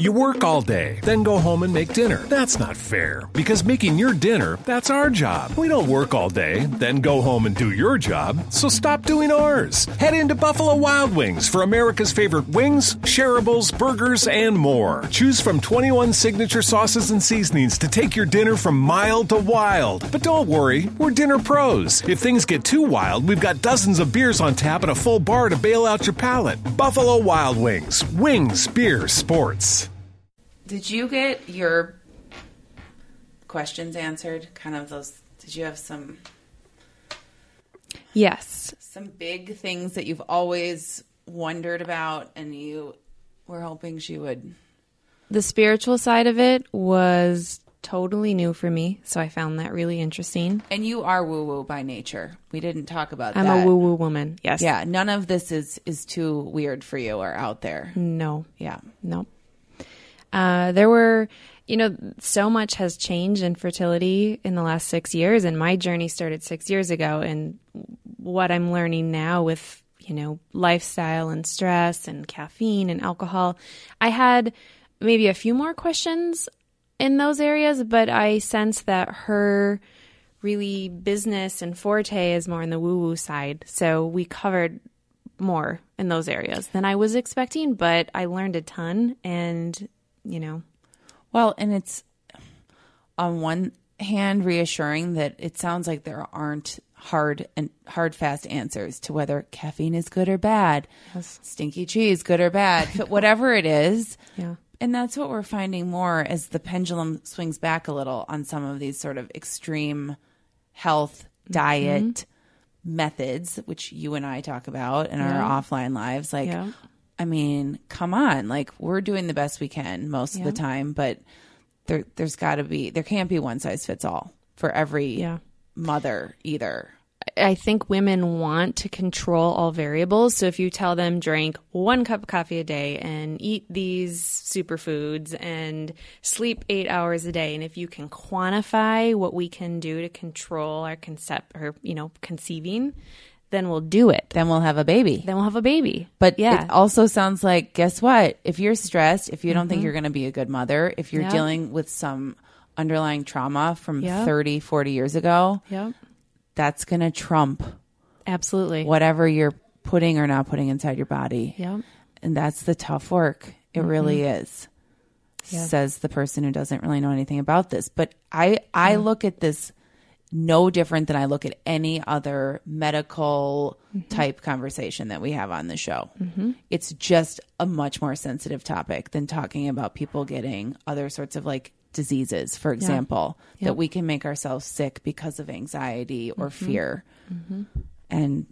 You work all day, then go home and make dinner. That's not fair, because making your dinner, that's our job. We don't work all day, then go home and do your job, so stop doing ours. Head into Buffalo Wild Wings for America's favorite wings, shareables, burgers, and more. Choose from 21 signature sauces and seasonings to take your dinner from mild to wild. But don't worry, we're dinner pros. If things get too wild, we've got dozens of beers on tap and a full bar to bail out your palate. Buffalo Wild Wings. Wings, beer, sports. Did you get your questions answered? Kind of those. Did you have some Yes. some big things that you've always wondered about, and you were hoping she would? The spiritual side of it was totally new for me, so I found that really interesting. And you are woo woo by nature. We didn't talk about that. I'm that. a woo woo woman. Yes. Yeah, none of this is is too weird for you or out there. No. Yeah. No. Uh, there were, you know, so much has changed in fertility in the last six years, and my journey started six years ago. And what I'm learning now with, you know, lifestyle and stress and caffeine and alcohol, I had maybe a few more questions in those areas, but I sense that her really business and forte is more on the woo woo side. So we covered more in those areas than I was expecting, but I learned a ton and, you know, Well, and it's on one hand reassuring that it sounds like there aren't hard and hard fast answers to whether caffeine is good or bad, stinky cheese good or bad, but whatever it is. Yeah. And that's what we're finding more as the pendulum swings back a little on some of these sort of extreme health mm-hmm. diet methods, which you and I talk about in our offline lives. Like, Yeah. I mean, come on. Like, we're doing the best we can most of the time, but there, there's got to be, there can't be one size fits all for every Yeah. mother either. I think women want to control all variables. So if you tell them drink one cup of coffee a day and eat these superfoods and sleep eight hours a day, and if you can quantify what we can do to control our concept or you know conceiving, then we'll do it. Then we'll have a baby. Then we'll have a baby. But yeah, it also sounds like, guess what? If you're stressed, if you don't think you're going to be a good mother, if you're Yeah. dealing with some underlying trauma from Yeah. 30, 40 years ago, yep, that's going to trump absolutely. whatever you're putting or not putting inside your body. Yep. And that's the tough work. It really Mm-hmm. is. Says the person who doesn't really know anything about this. But I I look at this no different than I look at any other medical Mm-hmm. type conversation that we have on the show. It's just a much more sensitive topic than talking about people getting other sorts of like diseases, for example, that we can make ourselves sick because of anxiety or Mm-hmm. fear. And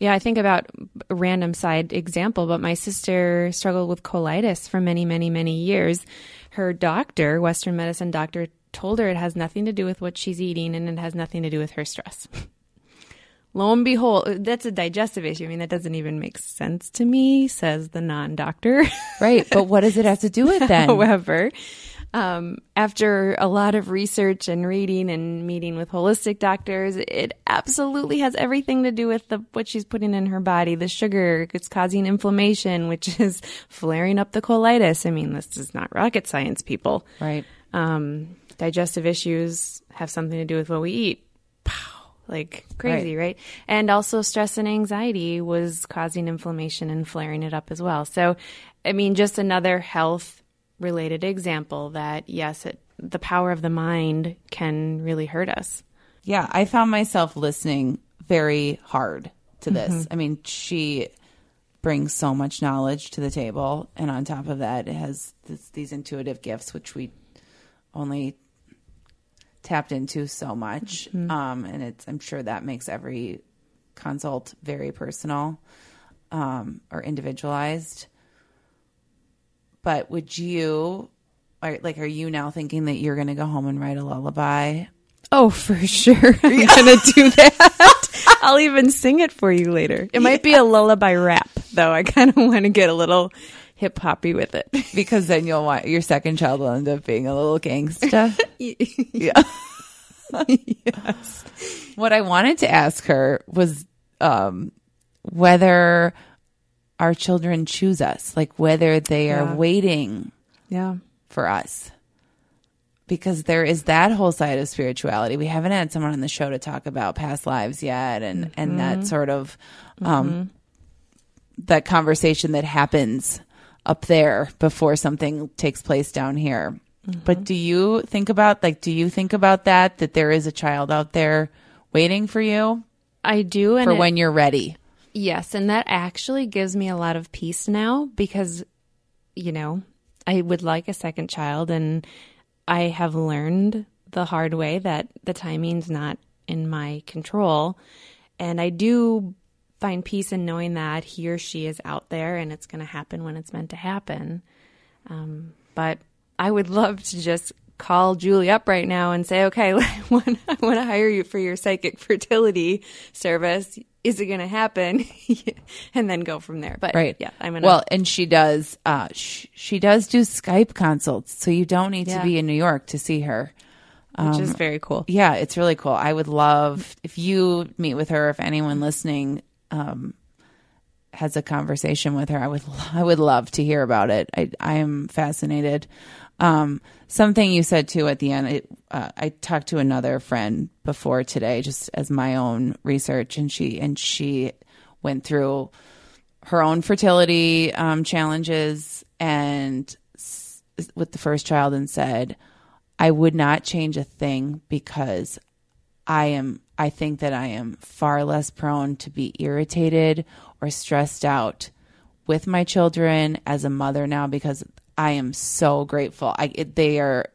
Yeah, I think about a random side example, but my sister struggled with colitis for many, many, many years. Her doctor, Western medicine doctor, told her it has nothing to do with what she's eating and it has nothing to do with her stress. Lo and behold, that's a digestive issue. I mean, that doesn't even make sense to me, says the non doctor. right, but what does it have to do with then? However, um, after a lot of research and reading and meeting with holistic doctors, it absolutely has everything to do with the, what she's putting in her body. The sugar, it's causing inflammation, which is flaring up the colitis. I mean, this is not rocket science, people. right. Um, digestive issues have something to do with what we eat. Pow, like crazy, right. And also stress and anxiety was causing inflammation and flaring it up as well. So, I mean, just another health related example that yes, it, the power of the mind can really hurt us. Yeah, I found myself listening very hard to this. Mm-hmm. I mean, she brings so much knowledge to the table, and on top of that, it has this, these intuitive gifts, which we only tapped into so much. Um, and it's I'm sure that makes every consult very personal um, or individualized. But would you, are, like, are you now thinking that you're going to go home and write a lullaby? Oh, for sure. I'm going to do that. I'll even sing it for you later. It might be a lullaby rap, though. I kind of want to get a little hip hoppy with it. because then you'll want your second child will end up being a little gangsta. yeah. yes. What I wanted to ask her was um, whether our children choose us, like whether they are Yeah. waiting Yeah. for us because there is that whole side of spirituality. We haven't had someone on the show to talk about past lives yet, and and that sort of um, that conversation that happens up there before something takes place down here. But do you think about like do you think about that that there is a child out there waiting for you I do. And for it- when you're ready? Yes, and that actually gives me a lot of peace now because, you know, I would like a second child, and I have learned the hard way that the timing's not in my control. And I do find peace in knowing that he or she is out there and it's going to happen when it's meant to happen. Um, but I would love to just call Julie up right now and say, okay, I want, I want to hire you for your psychic fertility service. Is it going to happen? and then go from there. But Right. yeah, I'm going to. Well, and she does. Uh, sh- she does do Skype consults, so you don't need Yeah. to be in New York to see her. which is very cool. Yeah, it's really cool. I would love if you meet with her. If anyone listening um, has a conversation with her, I would I would love to hear about it. I I am fascinated. Um, something you said too at the end. It, uh, I talked to another friend before today, just as my own research, and she and she went through her own fertility um, challenges and s- with the first child and said, I would not change a thing because I am I think that I am far less prone to be irritated or stressed out with my children as a mother now because I am so grateful. I it, they are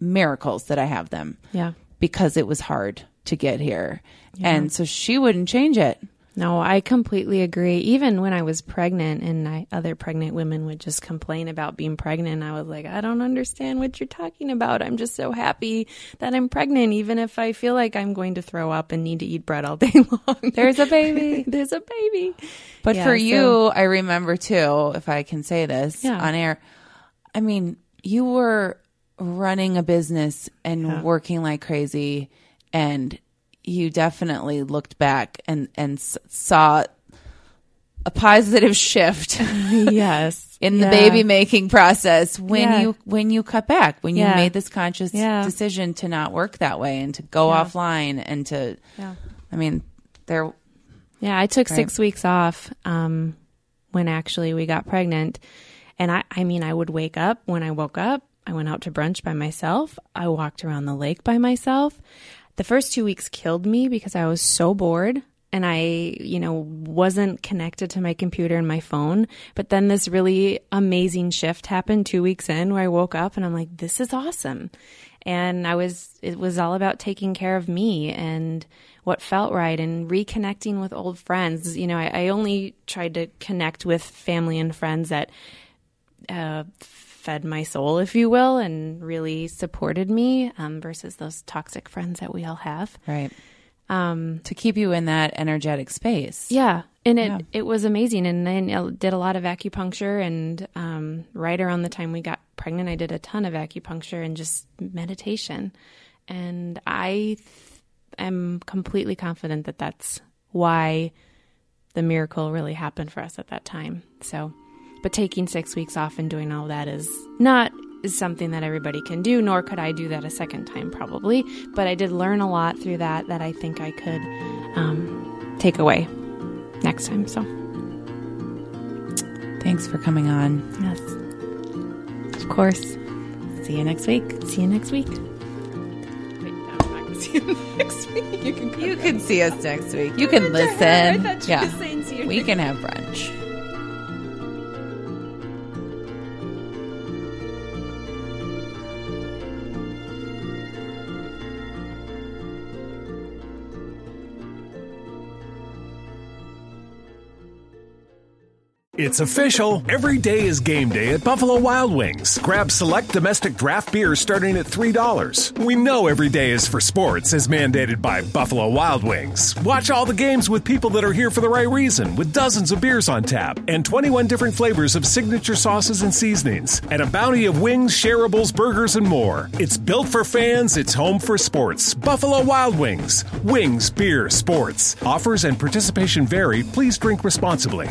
miracles that I have them Yeah. because it was hard to get here. And so she wouldn't change it. No, I completely agree. Even when I was pregnant and I, other pregnant women would just complain about being pregnant, I was like, I don't understand what you're talking about. I'm just so happy that I'm pregnant, even if I feel like I'm going to throw up and need to eat bread all day long. There's a baby. There's a baby. But Yeah, for so- you, I remember too, if I can say this Yeah. on air, I mean, you were running a business and working like crazy, and you definitely looked back and and saw a positive shift yes. in the Yeah. baby making process when Yeah. you when you cut back when you made this conscious Yeah. decision to not work that way and to go offline and to Yeah. I mean there Yeah, I took six weeks off um, when actually we got pregnant. And I, I mean, I would wake up when I woke up. I went out to brunch by myself. I walked around the lake by myself. The first two weeks killed me because I was so bored and I, you know, wasn't connected to my computer and my phone. But then this really amazing shift happened two weeks in where I woke up and I'm like, this is awesome. And I was, it was all about taking care of me and what felt right and reconnecting with old friends. You know, I, I only tried to connect with family and friends that uh, fed my soul, if you will, and really supported me um, versus those toxic friends that we all have. right um to keep you in that energetic space Yeah, and it it was amazing. And then I did a lot of acupuncture, and um, right around the time we got pregnant, I did a ton of acupuncture and just meditation. And I th- am completely confident that that's why the miracle really happened for us at that time. So, but taking six weeks off and doing all that is not something that everybody can do, nor could I do that a second time probably. But I did learn a lot through that that I think I could um, take away next time. So, thanks for coming on yes, of course. see you next week See you next week. Wait, I'm not see you next week. You can. you can see us next week you can listen I thought you yeah were saying see you we can have brunch It's official. Every day is game day at Buffalo Wild Wings. Grab select domestic draft beers starting at $3. We know every day is for sports, as mandated by Buffalo Wild Wings. Watch all the games with people that are here for the right reason, with dozens of beers on tap and 21 different flavors of signature sauces and seasonings, and a bounty of wings, shareables, burgers, and more. It's built for fans, it's home for sports. Buffalo Wild Wings. Wings, beer, sports. Offers and participation vary. Please drink responsibly.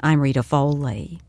I'm Rita Foley.